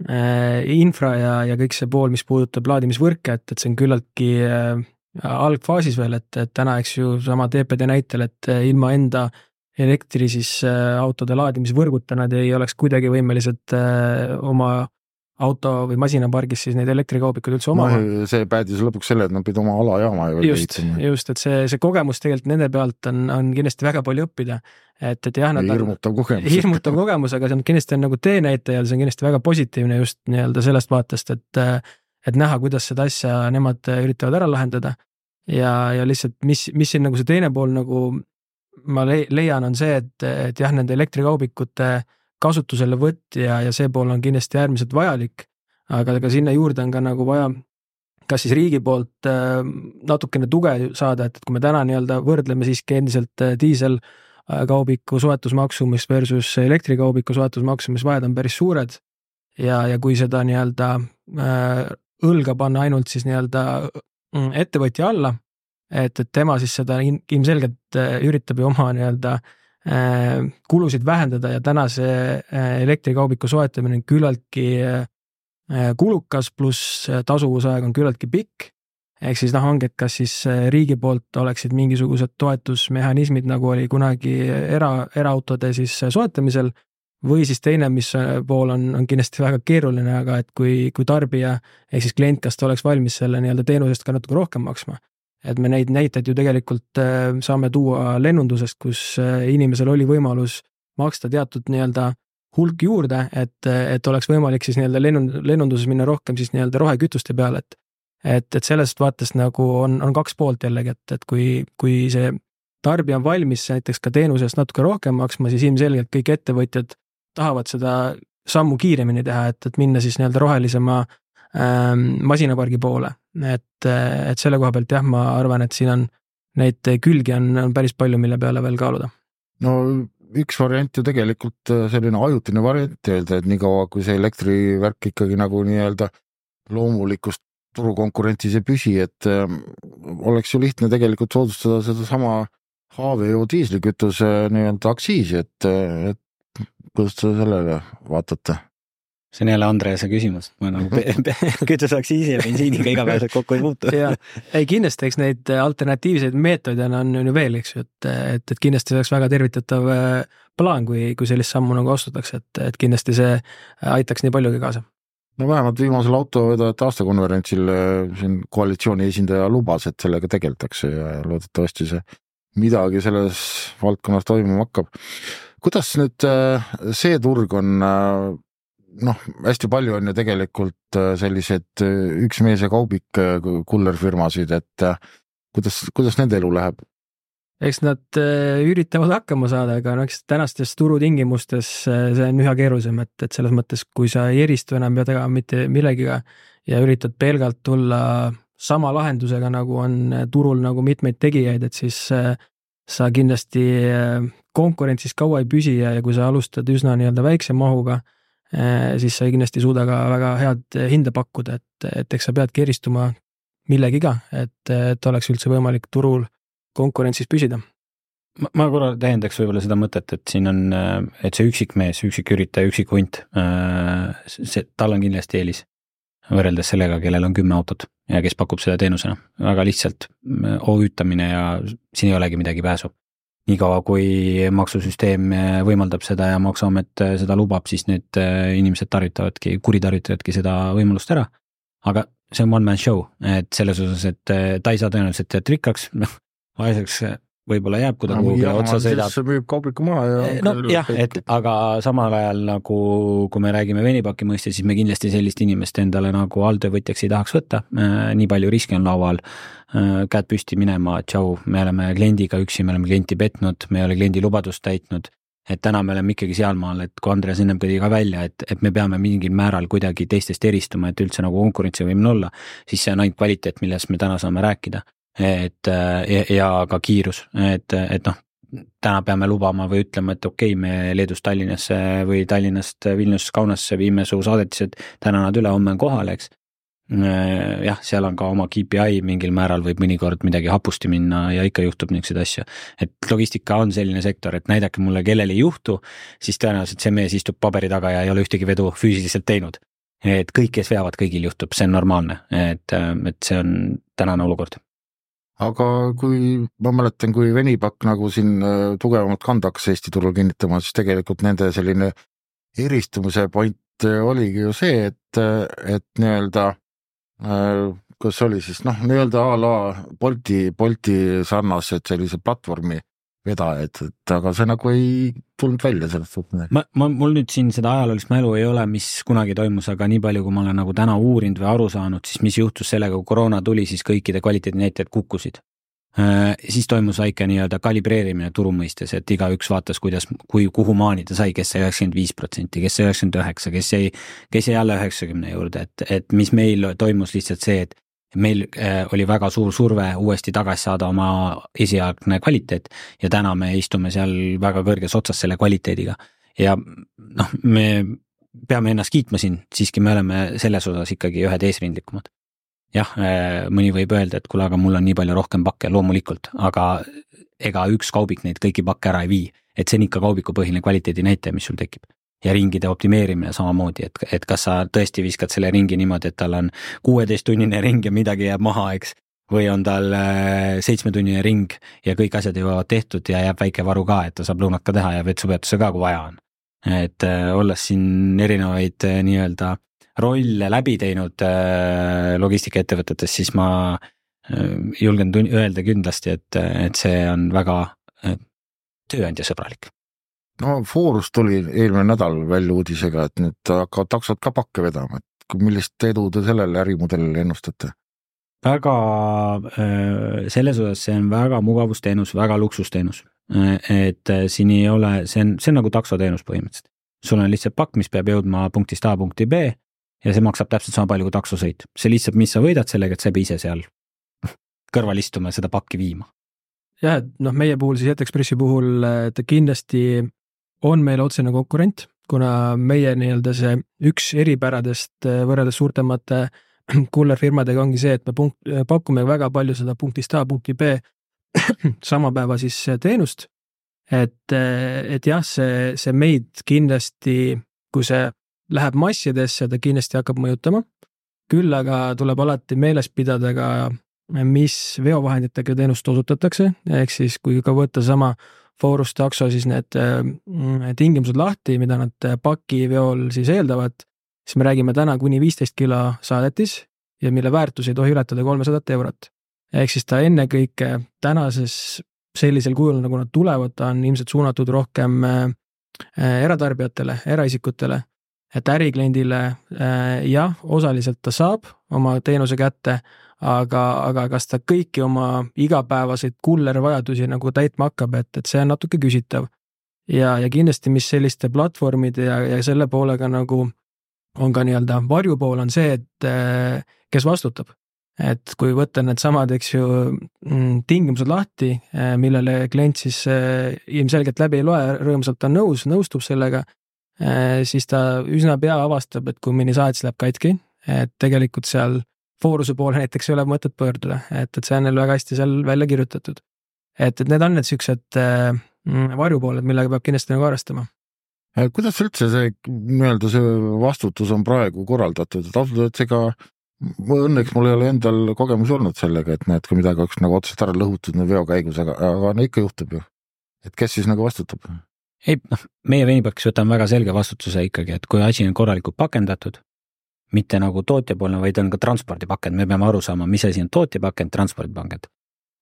äh, infra ja, ja kõik see pool, mis puudutab laadimisvõrke, et, et see on küllaltki äh, algfaasis veel, et, et täna, eks ju, sama TPD näitel, et äh, ilma enda elektri siis äh, autode laadimisvõrguta nad ei oleks kuidagi võimelised äh, oma auto või masinapargis siis neid elektrikaubikuid üldse omama no,. see päädis lõpuks selle, et nad pidid oma alajaama ju just, just, et see, see kogemus tegelikult nende pealt on, on kindlasti väga palju õppida. et, et jah, nad hirmutav kogemus. *laughs* hirmutav kogemus, aga see on kindlasti on nagu teenäitajal, see on kindlasti väga positiivne just nii-öelda sellest vaatest, et et näha, kuidas seda asja nemad üritavad ära lahendada. ja, ja lihtsalt, mis, mis siin nagu see teine pool nagu ma leian, on see, et, et jah, nende elektrikaubikute kasutuselevõtt ja, ja see pool on kindlasti äärmiselt vajalik. aga ka sinna juurde on ka nagu vaja kas siis riigi poolt äh, natukene tuge saada, et, et kui me täna nii-öelda võrdleme siiski endiselt äh, diiselkaubiku soetusmaksumist versus elektrikaubiku soetusmaksumist, vajad on päris suured. ja, ja kui seda nii-öelda äh, õlga panna ainult siis nii-öelda mm, ettevõtja alla, et, et tema siis seda ilmselgelt üritab ju oma nii-öelda äh, Äh, kulusid vähendada ja täna see äh, elektrikaubiku soetamine on küllaltki äh, kulukas, pluss tasuvusaeg on küllaltki pikk. ehk siis noh, ongi, et kas siis riigi poolt oleksid mingisugused toetusmehhanismid, nagu oli kunagi era, eraautode siis soetamisel või siis teine, mis pool on, on kindlasti väga keeruline, aga et kui, kui tarbija ehk siis klient, kas ta oleks valmis selle nii-öelda teenuse eest ka natuke rohkem maksma et me neid näiteid ju tegelikult äh, saame tuua lennundusest, kus äh, inimesel oli võimalus maksta teatud nii-öelda hulk juurde, et, et oleks võimalik siis nii-öelda lennund-, lennunduses minna rohkem siis nii-öelda rohekütuste peale, et et, et sellest vaatest nagu on, on kaks poolt jällegi, et, et kui, kui see tarbija on valmis näiteks ka teenuse eest natuke rohkem maksma, siis ilmselgelt kõik ettevõtjad tahavad seda sammu kiiremini teha, et, et minna siis nii-öelda rohelisema ähm, masinapargi poole et, et selle koha pealt jah, ma arvan, et siin on neid külgi on, on päris palju, mille peale veel kaaluda. no üks variant ju tegelikult äh, selline ajutine variant öelda, et niikaua kui see elektrivärk ikkagi nagu nii-öelda loomulikus turukonkurentsis ei püsi, et äh, oleks ju lihtne tegelikult soodustada sedasama HVO diislikütuse nii-öelda aktsiisi, et, et kuidas te sellele vaatate? See on jälle Andrease küsimus, ma nagu *laughs* *laughs* kütuseaktsiisi ja bensiiniga igapäevaselt kokku ei puutu. ei kindlasti, eks neid alternatiivseid meetodeid on, on ju veel, eks ju, et, et, et kindlasti see oleks väga tervitatav äh, plaan, kui, kui sellist sammu nagu astutakse, et, et kindlasti see aitaks nii paljugi kaasa. no vähemalt viimasel autovedajate aastakonverentsil äh, siin koalitsiooni esindaja lubas, et sellega tegeldakse ja loodetavasti see midagi selles valdkonnas toimuma hakkab. kuidas nüüd äh, see turg on noh, hästi palju on ju tegelikult äh, selliseid äh, üks mees ja kaubik äh, kullerfirmasid, et kuidas, kuidas nende elu läheb? eks nad üritavad hakkama saada, aga no eks tänastes turutingimustes see on üha keerulisem, et, et selles mõttes, kui sa ei eristu enam ja tegema mitte millegiga ja üritad pelgalt tulla sama lahendusega, nagu on turul nagu mitmeid tegijaid, et siis sa kindlasti konkurentsis kaua ei püsi ja, ja kui sa alustad üsna nii-öelda väikse mahuga siis sa kindlasti ei suuda ka väga head hinda pakkuda, et, et eks sa peadki eristuma millegiga, et, et oleks üldse võimalik turul konkurentsis püsida. ma, ma korra täiendaks võib-olla seda mõtet, et siin on, et see üksikmees, üksiküritaja, üksikhunt, äh, see, tal on kindlasti eelis võrreldes sellega, kellel on kümme autot ja kes pakub seda teenusena. väga lihtsalt OÜ-tamine ja siin ei olegi midagi pääsu niikaua, kui maksusüsteem võimaldab seda ja Maksuamet seda lubab, siis need äh, inimesed tarvitavadki, kuritarvitavadki seda võimalust ära. aga see on one man show, et selles osas, et ta ei saa tõenäoliselt jääda rikkaks, noh, vaeseks võib-olla jääb, kui ta kuhugi otsa sõidab. müüb kaubiku maha ja. Eh, nojah, et aga samal ajal nagu, kui me räägime venipaki mõistes, siis me kindlasti sellist inimest endale nagu alltöövõtjaks ei tahaks võtta. Eh, nii palju riske on laual, eh, käed püsti minema, tšau, me oleme kliendiga üksi, me oleme klienti petnud, me ei ole kliendi lubadust täitnud et täna me oleme ikkagi sealmaal, et kui Andres ennem tõi ka välja, et, et me peame mingil määral kuidagi teistest eristuma, et üldse nagu konkurentsivõimeline olla, siis see on ainult kvaliteet, millest me täna saame rääkida et ja, ja ka kiirus, et, et noh, täna peame lubama või ütlema, et okei okay,, me Leedust Tallinnasse või Tallinnast Vilniusest Kaunasse viime su saadetised täna nad üle, homme on kohal, eks. jah, seal on ka oma KPI, mingil määral võib mõnikord midagi hapusti minna ja ikka juhtub niisuguseid asju. et logistika on selline sektor, et näidake mulle, kellel ei juhtu, siis tõenäoliselt see mees istub paberi taga ja ei ole ühtegi vedu füüsiliselt teinud. et kõik, kes veavad, kõigil juhtub, see on normaalne, et, et see on tänane olukord aga kui ma mäletan, kui Venipak nagu siin äh, tugevamalt kanda hakkas Eesti turul kinnitama, siis tegelikult nende selline eristumise point oligi ju see, et, et nii-öelda kas oli siis noh, nii-öelda a la Bolti, Bolti sarnased sellise platvormi vedajaid, et aga see nagu ei tulnud välja sellest suhtes midagi. ma, ma, mul nüüd siin seda ajaloolist mälu ei ole, mis kunagi toimus, aga nii palju, kui ma olen nagu täna uurinud või aru saanud, siis mis juhtus sellega, kui koroona tuli, siis kõikide kvaliteedinäitajad kukkusid. Äh, siis toimus väike nii-öelda kalibreerimine turu mõistes, et igaüks vaatas, kuidas, kui, kuhu maani ta sai, kes sai üheksakümmend viis protsenti, kes sai üheksakümmend üheksa, kes jäi, kes jäi alla üheksakümne juurde, et, et mis meil toimus lihtsalt see, et meil äh, oli väga suur surve uuesti tagasi saada oma esialgne kvaliteet ja täna me istume seal väga kõrges otsas selle kvaliteediga. ja noh, me peame ennast kiitma siin, siiski me oleme selles osas ikkagi ühed eesrindlikumad. jah, äh, mõni võib öelda, et kuule, aga mul on nii palju rohkem pakke, loomulikult, aga ega üks kaubik neid kõiki pakke ära ei vii, et see on ikka kaubikupõhine kvaliteedinäitaja, mis sul tekib ja ringide optimeerimine samamoodi, et, et kas sa tõesti viskad selle ringi niimoodi, et tal on kuueteisttunnine ring ja midagi jääb maha, eks. või on tal äh, seitsmetunnine ring ja kõik asjad jõuavad tehtud ja jääb väike varu ka, et ta saab lõunat ka teha ja vetsupeatuse ka, kui vaja on. et äh, olles siin erinevaid äh, nii-öelda rolle läbi teinud logistikaettevõtetes, siis ma julgen öelda kindlasti, et, et see on väga tööandjasõbralik no Forus tuli eelmine nädal välja uudisega, et nüüd hakkavad taksod ka pakke vedama, et millist edu te sellele ärimudelile ennustate? väga, äh, selles osas see on väga mugavusteenus, väga luksusteenus. Äh, et äh, siin ei ole, see on, see on nagu taksoteenus põhimõtteliselt. sul on lihtsalt pakk, mis peab jõudma punktist A punkti B ja see maksab täpselt sama palju kui taksosõit. see lihtsalt, mis sa võidad sellega, et sa ei pea ise seal kõrval istuma ja seda pakki viima jah, et noh, meie puhul siis Jet-Expressi puhul ta kindlasti on meil otsene konkurent, kuna meie nii-öelda see üks eripäradest eh, võrreldes suurtemate *clears throat* kullerfirmadega ongi see, et me punkt, eh, pakume väga palju seda punktist A punkti B *clears throat* sama päeva siis eh, teenust. et, et jah, see, see meid kindlasti, kui see läheb massidesse, ta kindlasti hakkab mõjutama. küll aga tuleb alati meeles pidada ka, mis veovahenditega teenust osutatakse, ehk siis kui ka võtta sama Forus takso siis need mm, tingimused lahti, mida nad äh, pakiveol siis eeldavad, siis me räägime täna kuni viisteist kilo saadetis ja mille väärtus ei tohi ületada kolmesadat eurot. ehk siis ta ennekõike tänases sellisel kujul, nagu nad tulevad, ta on ilmselt suunatud rohkem äh, äh, eratarbijatele, eraisikutele, et ärikliendile jah, osaliselt ta saab oma teenuse kätte, aga, aga kas ta kõiki oma igapäevaseid kullervajadusi nagu täitma hakkab, et, et see on natuke küsitav. ja, ja kindlasti, mis selliste platvormide ja, ja selle poolega nagu on ka nii-öelda varjupool, on see, et kes vastutab. et kui võtta needsamad, eks ju, mm, tingimused lahti, millele klient siis ilmselgelt läbi ei loe, rõõmsalt on nõus, nõustub sellega, siis ta üsna pea avastab, et kui mõni saadetis läheb katki, et tegelikult seal Fooruse poole näiteks ei ole mõtet pöörduda, et, et see on neil väga hästi seal välja kirjutatud. et, et need on need siuksed äh, varjupooled, millega peab kindlasti nagu arvestama. Äh, kuidas üldse see nii-öelda see vastutus on praegu korraldatud, et ausalt öeldes ega õnneks mul ei ole endal kogemusi olnud sellega, et näed, kui midagi oleks nagu otseselt ära lõhutud veo käigus, aga, aga no ikka juhtub ju. et kes siis nagu vastutab? ei noh, meie Veinipakis võtame väga selge vastutuse ikkagi, et kui asi on korralikult pakendatud, mitte nagu tootjapoolne, vaid on ka transpordipakend, me peame aru saama, mis asi on tootjapakend, transpordipakend.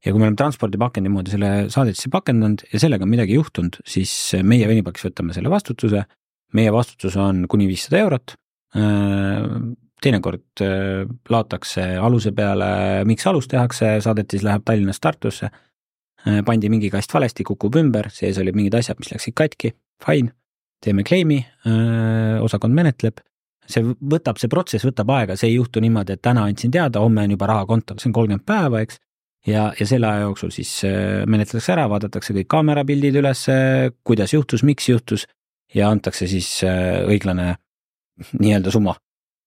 ja kui me oleme transpordipakend niimoodi selle saadetisse pakendanud ja sellega on midagi juhtunud, siis meie Venipakis võtame selle vastutuse. meie vastutus on kuni viissada eurot. teinekord laotakse aluse peale, miks alus tehakse, saadetis läheb Tallinnast Tartusse. pandi mingi kast valesti, kukub ümber, sees olid mingid asjad, mis läksid katki, fine, teeme claim'i, osakond menetleb see võtab, see protsess võtab aega, see ei juhtu niimoodi, et täna andsin teada, homme on juba raha kontol, see on kolmkümmend päeva, eks. ja, ja selle aja jooksul siis äh, menetletakse ära, vaadatakse kõik kaamerapildid üles, kuidas juhtus, miks juhtus ja antakse siis äh, õiglane nii-öelda summa,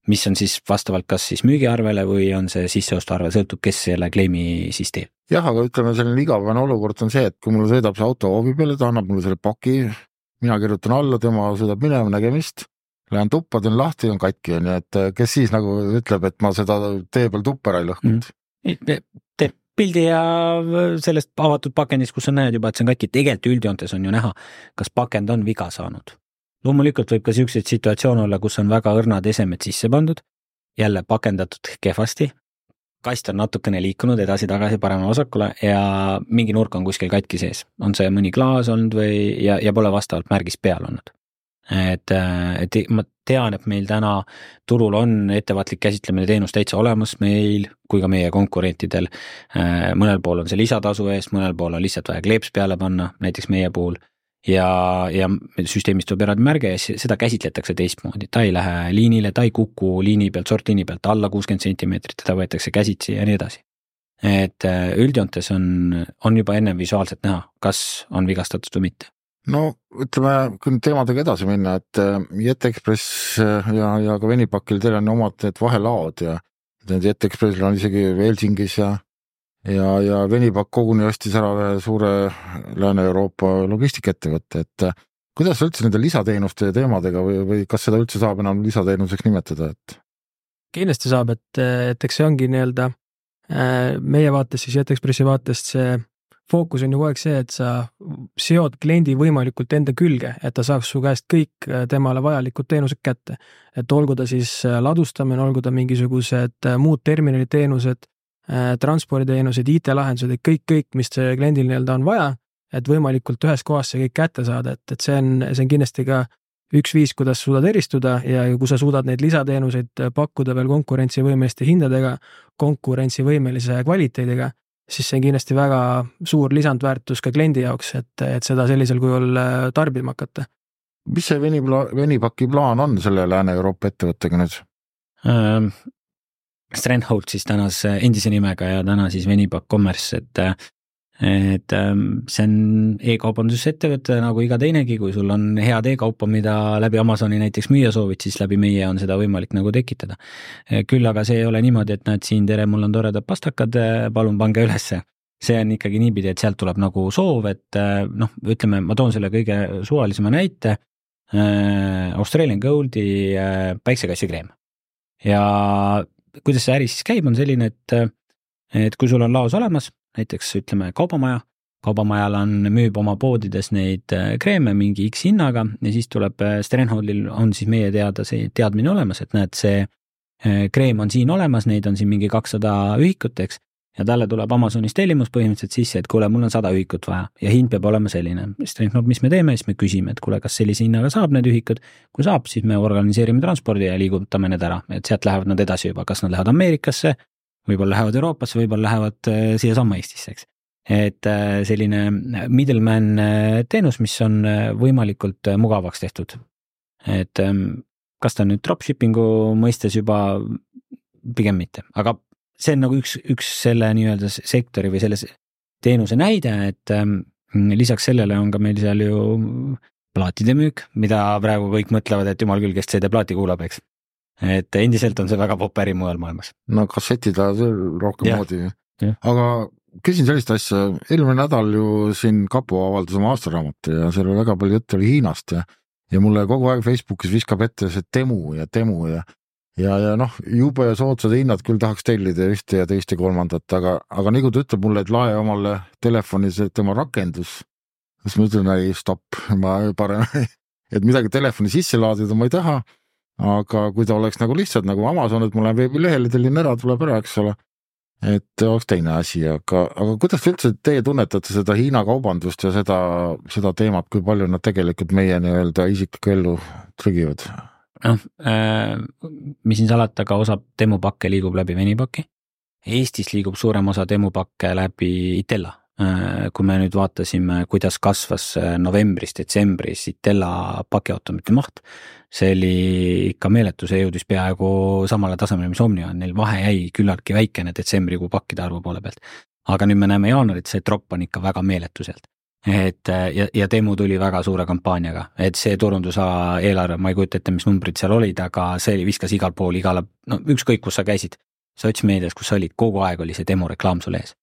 mis on siis vastavalt kas siis müügiarvele või on see sisseostuarve, sõltub, kes selle claim'i siis teeb. jah, aga ütleme, selline igavene olukord on see, et kui mul sõidab see auto hoovi peale, ta annab mulle selle paki, mina kirjutan alla, tema sõidab minema, nägemist Lähen tuppa, teen lahti, on katki, on ju, et äh, kes siis nagu ütleb, et ma seda tee peal tuppa ära ei lõhkunud mm.. teeb pildi ja sellest avatud pakendist, kus sa näed juba, et see on katki, tegelikult üldjoontes on ju näha, kas pakend on viga saanud. loomulikult võib ka siukseid situatsioone olla, kus on väga õrnad esemed sisse pandud, jälle pakendatud kehvasti, kast on natukene liikunud edasi-tagasi paremale-vasakule ja mingi nurk on kuskil katki sees, on see mõni klaas olnud või, ja, ja pole vastavalt märgis peal olnud. Et, et ma tean, et meil täna turul on ettevaatlik käsitlemine teenus täitsa olemas meil kui ka meie konkurentidel. mõnel pool on see lisatasu eest, mõnel pool on lihtsalt vaja kleeps peale panna, näiteks meie puhul ja, ja süsteemist tuleb eraldi märge ja seda käsitletakse teistmoodi, ta ei lähe liinile, ta ei kuku liini pealt, sortliini pealt alla kuuskümmend sentimeetrit, teda võetakse käsitsi ja nii edasi. et äh, üldjoontes on, on juba ennem visuaalselt näha, kas on vigastatud või mitte. No ütleme, kui nüüd teemadega edasi minna, et äh, JetExpress äh, ja, ja ka Venipakil, teil on omad need vahelaod ja need JetExpressil on isegi Helsingis ja ja, ja Venipak koguni ostis ära ühe suure Lääne-Euroopa logistikaettevõtte, et äh, kuidas üldse nende lisateenuste teemadega või, või kas seda üldse saab enam lisateenuseks nimetada, et? kindlasti saab, et, et eks see ongi nii-öelda meie vaates siis JetExpressi vaatest see fookus on ju kogu aeg see, et sa seod kliendi võimalikult enda külge, et ta saaks su käest kõik äh, temale vajalikud teenused kätte. et olgu ta siis ladustamine, olgu ta mingisugused muud terminaliteenused, Äh, transporditeenused, IT-lahendused, et kõik, kõik, mis kliendil nii-öelda on vaja, et võimalikult ühes kohas see kõik kätte saada, et, et see on, see on kindlasti ka üks viis, kuidas suudad eristuda ja kui sa suudad neid lisateenuseid pakkuda veel konkurentsivõimeliste hindadega, konkurentsivõimelise kvaliteediga, siis see on kindlasti väga suur lisandväärtus ka kliendi jaoks, et, et seda sellisel kujul äh, tarbima hakata. mis see Venipla-, Venipaki plaan on selle Lääne-Euroopa ettevõttega nüüd? Ähm, Strandhold siis tänas endise nimega ja täna siis Venipak Commerce, et et ähm, see on e-kaubandusettevõte nagu iga teinegi, kui sul on head e-kaupa, mida läbi Amazoni näiteks müüa soovid, siis läbi meie on seda võimalik nagu tekitada. küll aga see ei ole niimoodi, et näed siin, tere, mul on toredad pastakad, palun pange ülesse. see on ikkagi niipidi, et sealt tuleb nagu soov, et noh, ütleme, ma toon selle kõige suvalisema näite. Australian Goldi päiksekassikreem ja kuidas see äri siis käib, on selline, et, et kui sul on laos olemas, näiteks ütleme kaubamaja, kaubamajal on, müüb oma poodides neid äh, kreeme mingi X hinnaga ja siis tuleb äh, Stenholdil on siis meie teada see teadmine olemas, et näed, see äh, kreem on siin olemas, neid on siin mingi kakssada ühikut, eks. Ja talle tuleb Amazonist tellimus põhimõtteliselt sisse, et kuule, mul on sada ühikut vaja ja hind peab olema selline. siis ta ütleb, no mis me teeme, siis me küsime, et kuule, kas sellise hinnaga saab need ühikud. kui saab, siis me organiseerime transpordi ja liigutame need ära, et sealt lähevad nad edasi juba, kas nad lähevad Ameerikasse, võib-olla lähevad Euroopasse, võib-olla lähevad äh, siiasamma Eestisse, eks. et äh, selline middleman äh, teenus, mis on võimalikult mugavaks tehtud. et ähm, kas ta nüüd dropshipping'u mõistes juba, pigem mitte, aga see on nagu üks, üks selle nii-öelda sektori või selle teenuse näide, et ähm, lisaks sellele on ka meil seal ju plaatide müük, mida praegu kõik mõtlevad, et jumal küll, kes CD-plaati kuulab, eks. Et endiselt on see väga popp äri mujal maailmas. no kassetid ajavad rohkem ja. moodi. aga küsin sellist asja, eelmine nädal ju siin kapo avaldas oma aastaraamatu ja seal oli väga palju juttu oli Hiinast ja ja mulle kogu aeg Facebookis viskab ette see Temu ja Temu ja ja, ja noh, jube soodsad hinnad küll tahaks tellida ühte ja teist ja kolmandat, aga, aga nii kui ta ütleb mulle, et lae omale telefoni see tema rakendus, siis ma ütlen ei, stopp, ma parem *laughs* et midagi telefoni sisse laadida ma ei taha. Aga kui ta oleks nagu lihtsalt nagu Amazon, et ma lähen veebilehele, tellin ära, tuleb ära, eks ole. et oleks teine asi, aga, aga kuidas üldse teie tunnetate seda Hiina kaubandust ja seda, seda teemat, kui palju nad tegelikult meie nii-öelda isiklikku ellu trügivad? noh äh,, mis siin salata, ka osa demopakke liigub läbi Venipaki. Eestis liigub suurem osa demopakke läbi Itella. Kui me nüüd vaatasime, kuidas kasvas äh, novembris-detsembris Itella pakiautomati maht, see oli ikka meeletu, see jõudis peaaegu samale tasemele, mis Omniva, neil vahe jäi küllaltki väikene detsembrikuu pakkide arvu poole pealt. aga nüüd me näeme jaanuarit, see tropp on ikka väga meeletu sealt et ja, ja Teemu tuli väga suure kampaaniaga, et see turundusala eelarve, ma ei kujuta ette, mis numbrid seal olid, aga see viskas igal pool igale, no ükskõik, kus sa käisid, sotsmeedias, kus sa olid, kogu aeg oli see Teemu reklaam sul ees.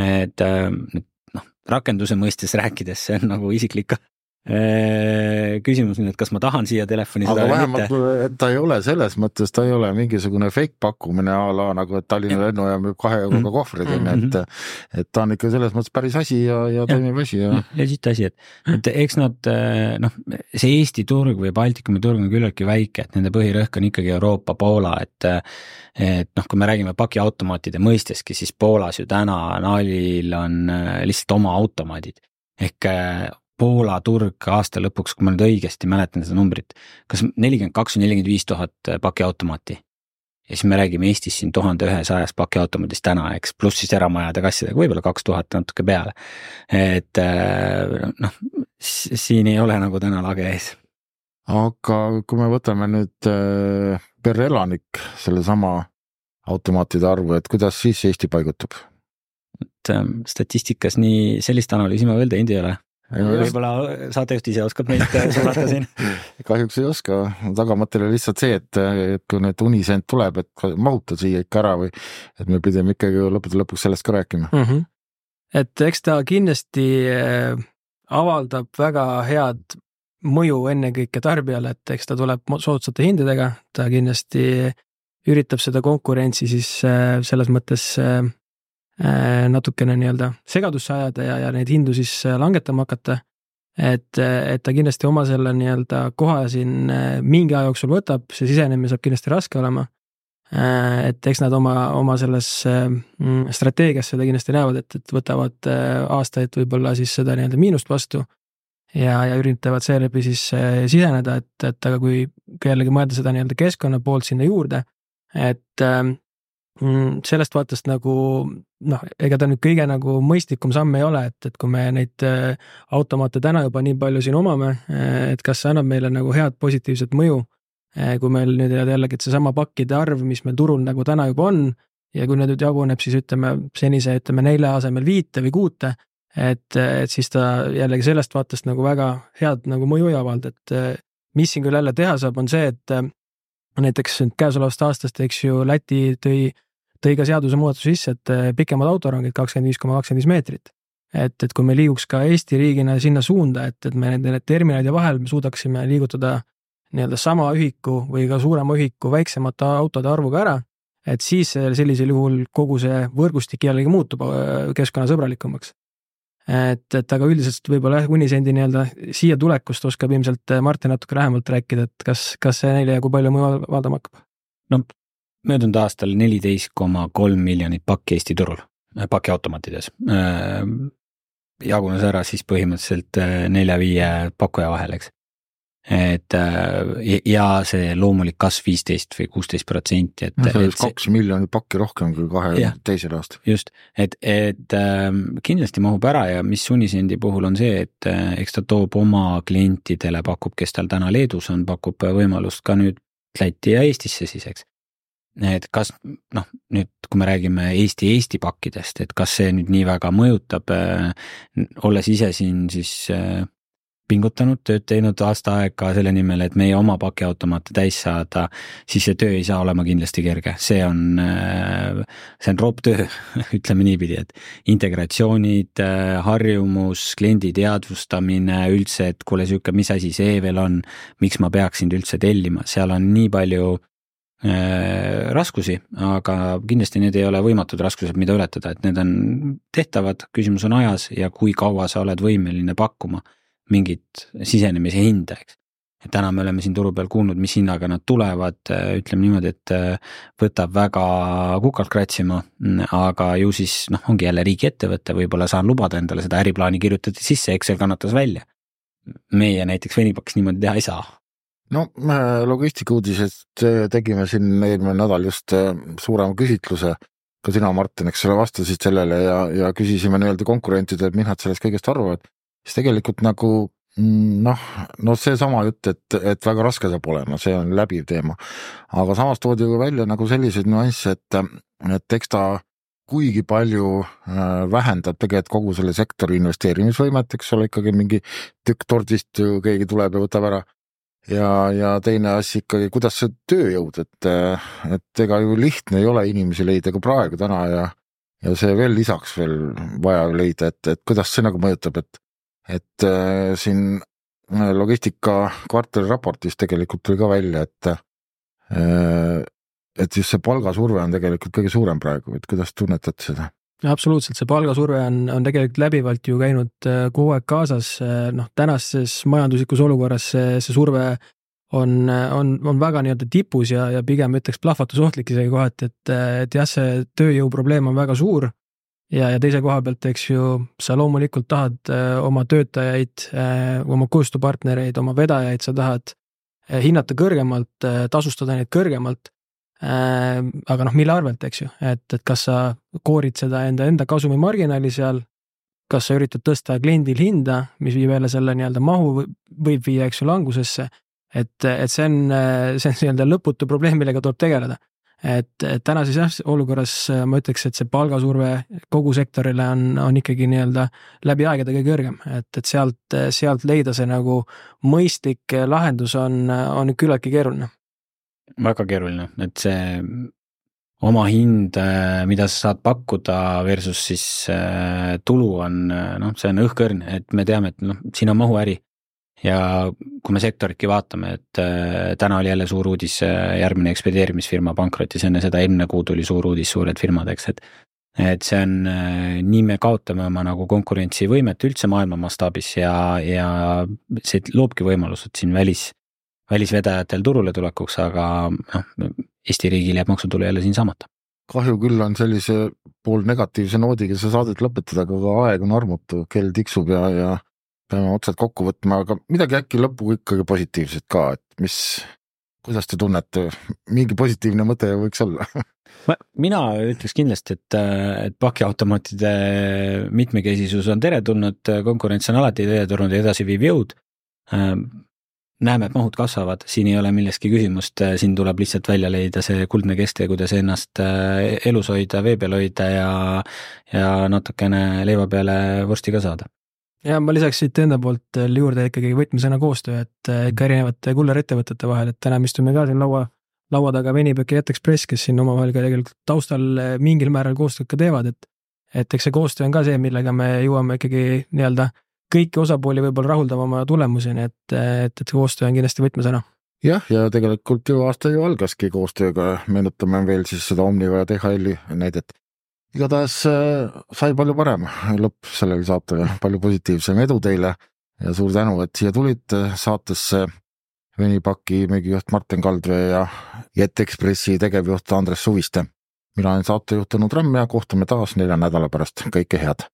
Et noh, rakenduse mõistes rääkides, see on nagu isiklik küsimus nüüd, et kas ma tahan siia telefoni aga seda või vähemalt et ta ei ole selles mõttes, ta ei ole mingisugune fake pakkumine a la nagu, et Tallinna lennujaam müüb kahe euroga Mhm. kohvreid onju, Mhm. et et ta on ikka selles mõttes päris asi ja, ja toimiv asi ja legit asi, et, et eks nad noh, see Eesti turg või Baltikumi turg on küllaltki väike, et nende põhirõhk on ikkagi Euroopa, Poola, et et noh, kui me räägime pakiautomaatide mõisteski, siis Poolas ju täna Nalil on äh, lihtsalt oma automaadid. ehk äh, Poola turg aasta lõpuks, kui ma nüüd õigesti mäletan seda numbrit, kas nelikümmend kaks või nelikümmend viis tuhat pakiautomaati. ja siis me räägime Eestis siin tuhande ühesajast pakiautomaadist täna, eks, pluss siis eramajade kassidega võib-olla kaks tuhat natuke peale. et äh, noh, siin ei ole nagu täna lage ees. aga kui me võtame nüüd äh, per elanik sellesama automaatide arvu, et kuidas siis Eesti paigutub? et ähm, statistikas nii sellist analüüsi ma veel teinud ei ole. Võib-olla saatejuht ise oskab meid äh, suunata siin. *laughs* kahjuks ei oska, tagamõte oli lihtsalt see, et, et kui nüüd unisend tuleb, et mahuta siia ikka ära või et me pidime ikkagi lõppude lõpuks sellest ka rääkima. mm. -hmm. et eks ta kindlasti äh, avaldab väga head mõju ennekõike tarbijale, et eks ta tuleb soodsate hindadega, ta kindlasti üritab seda konkurentsi siis äh, selles mõttes natukene nii-öelda segadusse ajada ja, ja neid hindu siis langetama hakata. et, et ta kindlasti oma selle nii-öelda koha siin mingi aja jooksul võtab, see sisenemine saab kindlasti raske olema. et eks nad oma, oma selles mm, strateegias seda kindlasti näevad, et, et võtavad aastaid võib-olla siis seda nii-öelda miinust vastu ja, ja üritavad seeläbi siis siseneda, et, et aga kui, kui jällegi mõelda seda nii-öelda keskkonna poolt sinna juurde, et mm, sellest vaatest nagu noh, ega ta nüüd kõige nagu mõistlikum samm ei ole, et, et kui me neid automaate täna juba nii palju siin omame, et kas see annab meile nagu head positiivset mõju. kui meil nüüd jällegi, et seesama pakkide arv, mis meil turul nagu täna juba on ja kui nüüd jaguneb siis ütleme senise, ütleme nelja asemel viite või kuute, et, et siis ta jällegi sellest vaatest nagu väga head nagu mõju ei avalda, et mis siin küll jälle teha saab, on see, et näiteks käesolevast aastast, eks ju, Läti tõi, tõi ka seadusemuudatuse sisse, et pikemad autorongid kakskümmend viis koma kakskümmend viis meetrit. et, et kui me liiguks ka Eesti riigina sinna suunda, et, et me nende terminalide vahel me suudaksime liigutada nii-öelda sama ühiku või ka suurema ühiku väiksemate autode arvuga ära, et siis sellisel juhul kogu see võrgustik jällegi muutub keskkonnasõbralikumaks et, et aga üldiselt võib-olla jah, Unisendi nii-öelda siia tulekust oskab ilmselt Martin natuke lähemalt rääkida, et kas, kas see neile ja kui palju mõju avaldama hakkab? no möödunud aastal neliteist koma kolm miljonit pakki Eesti turul, pakiautomaatides. jagunes ära siis põhimõtteliselt nelja-viie pakkuja vahel, eks et ja see loomulik kasv viisteist või kuusteist protsenti, et. see oleks kaks miljonit pakki rohkem kui kahe ja, teisel aastal. just, et, et äh, kindlasti mahub ära ja mis Unisendi puhul on see, et äh, eks ta toob oma klientidele, pakub, kes tal täna Leedus on, pakub võimalust ka nüüd Lätti ja Eestisse siis, eks. Et kas noh, nüüd kui me räägime Eesti-Eesti pakkidest, et kas see nüüd nii väga mõjutab äh,, olles ise siin siis äh, pingutanud, tööd teinud aasta aega selle nimel, et meie oma pakiautomaate täis saada, siis see töö ei saa olema kindlasti kerge, see on, see on ropp töö, *laughs* ütleme niipidi, et integratsioonid, harjumus, kliendi teadvustamine üldse, et kuule, sihuke, mis asi see veel on, miks ma peaksin üldse tellima, seal on nii palju äh, raskusi, aga kindlasti need ei ole võimatud raskused, mida ületada, et need on tehtavad, küsimus on ajas ja kui kaua sa oled võimeline pakkuma mingit sisenemise hinda, eks. et täna me oleme siin turu peal kuulnud, mis hinnaga nad tulevad, ütleme niimoodi, et võtab väga kukalt kratsima, aga ju siis noh, ongi jälle riigiettevõte, võib-olla saan lubada endale seda äriplaani kirjutada sisse, Excel kannatas välja. meie näiteks Venipakis niimoodi teha ei saa no me logistikauudisest tegime siin eelmine nädal just suurema küsitluse, ka sina, Martin, eks ole, vastasid sellele ja, ja küsisime nii-öelda konkurentidelt, mis nad sellest kõigest arvavad siis tegelikult nagu noh, no seesama jutt, et, et väga raske saab olema, see on läbiv teema. aga samas toodi ka välja nagu selliseid nüansse, et, et eks ta kuigi palju äh, vähendab tegelikult kogu selle sektori investeerimisvõimet, eks ole, ikkagi mingi tükk tordist ju keegi tuleb ja võtab ära. Ja, ja teine asi ikkagi, kuidas see tööjõud, et, et ega ju lihtne ei ole inimesi leida ka praegu täna ja ja see veel lisaks veel vaja leida, et, et kuidas see nagu mõjutab, et et äh, siin logistika kvartali raportis tegelikult tuli ka välja, et äh, et just see palgasurve on tegelikult kõige suurem praegu, et kuidas tunnetad seda? Absoluutselt, see palgasurve on, on tegelikult läbivalt ju käinud äh, kogu aeg kaasas, äh, noh tänases majanduslikus olukorras see, see surve on, on, on väga nii-öelda tipus ja, ja pigem ütleks plahvatusohtlik isegi kohati, et, et jah, see tööjõuprobleem on väga suur. ja, ja teise koha pealt, eks ju, sa loomulikult tahad äh, oma töötajaid, oma koostööpartnereid, oma vedajaid, sa tahad hinnata kõrgemalt, tasustada neid kõrgemalt. Äh, aga noh, mille arvelt, eks ju, et, et kas sa koorid seda enda, enda kasumimarginaali seal, kas sa üritad tõsta kliendil hinda, mis viib jälle selle nii-öelda mahu, võib viia, eks ju, langusesse. et, et see on, see on nii-öelda lõputu probleem, millega tuleb tegeleda. et, et tänases jah, olukorras ma ütleks, et see palgasurve kogu sektorile on, on ikkagi nii-öelda läbi aegade kõige kõrgem, et, et sealt, sealt leida see nagu mõistlik lahendus on, on küllaltki keeruline väga keeruline, et see oma hind, äh, mida sa saad pakkuda versus siis äh, tulu on äh, noh, see on õhkõrn, et me teame, et noh, siin on mahuäri. ja kui me sektoritki vaatame, et täna oli jälle suur uudis, järgmine ekspedeerimisfirma pankrotis, enne seda eelmine kuu tuli suur uudis suured firmad, eks, et et see on, nii me kaotame oma nagu konkurentsivõimet üldse maailma mastaabis ja, ja see loobki võimalused siin välis välisvedajatel turule tulekuks, aga noh, Eesti riigil jääb maksutulu jälle siin saamata. kahju küll on sellise poolnegatiivse noodiga see saadet lõpetada, aga aeg on armutu, kell tiksub ja, ja peame otsad kokku võtma, aga midagi äkki lõppu ikkagi positiivset ka, et mis, kuidas te tunnete, mingi positiivne mõte võiks olla *laughs* mina ütleks kindlasti, et, et pakiautomaatide mitmekesisus on teretulnud, konkurents on alati teretulnud ja edasiviiv jõud näeme, et mahud kasvavad, siin ei ole milleski küsimust, siin tuleb lihtsalt välja leida see kuldne kesktee, kuidas ennast äh, elus hoida, vee peal hoida ja, ja natukene leiva peale vorsti ka saada. ja ma lisaks siit enda poolt juurde ikkagi võtmesõna koostöö, et äh, ikka erinevate kullerettevõtete vahel, et täna me istume ka siin laua, laua taga Venipöök ja Jätekspress, kes siin omavahel ka tegelikult taustal äh, mingil määral koostööd ka teevad, et et eks see koostöö on ka see, millega me jõuame ikkagi nii-öelda kõiki osapooli võib-olla rahuldavama tulemuseni, et, et, et koostöö on kindlasti võtmesõna. jah, ja tegelikult ju aasta ju algaski koostööga, meenutame veel siis seda Omniva ja DHL-i näidet. igatahes äh, sai palju parem lõpp sellel saatel, palju positiivsem, edu teile ja suur tänu, et siia tulite saatesse Venipaki müügijuht Martin Kaldvee ja Jet Expressi tegevjuht Andres Suviste. mina olen saatejuht Tõnu Tramm ja kohtume taas nelja nädala pärast, kõike head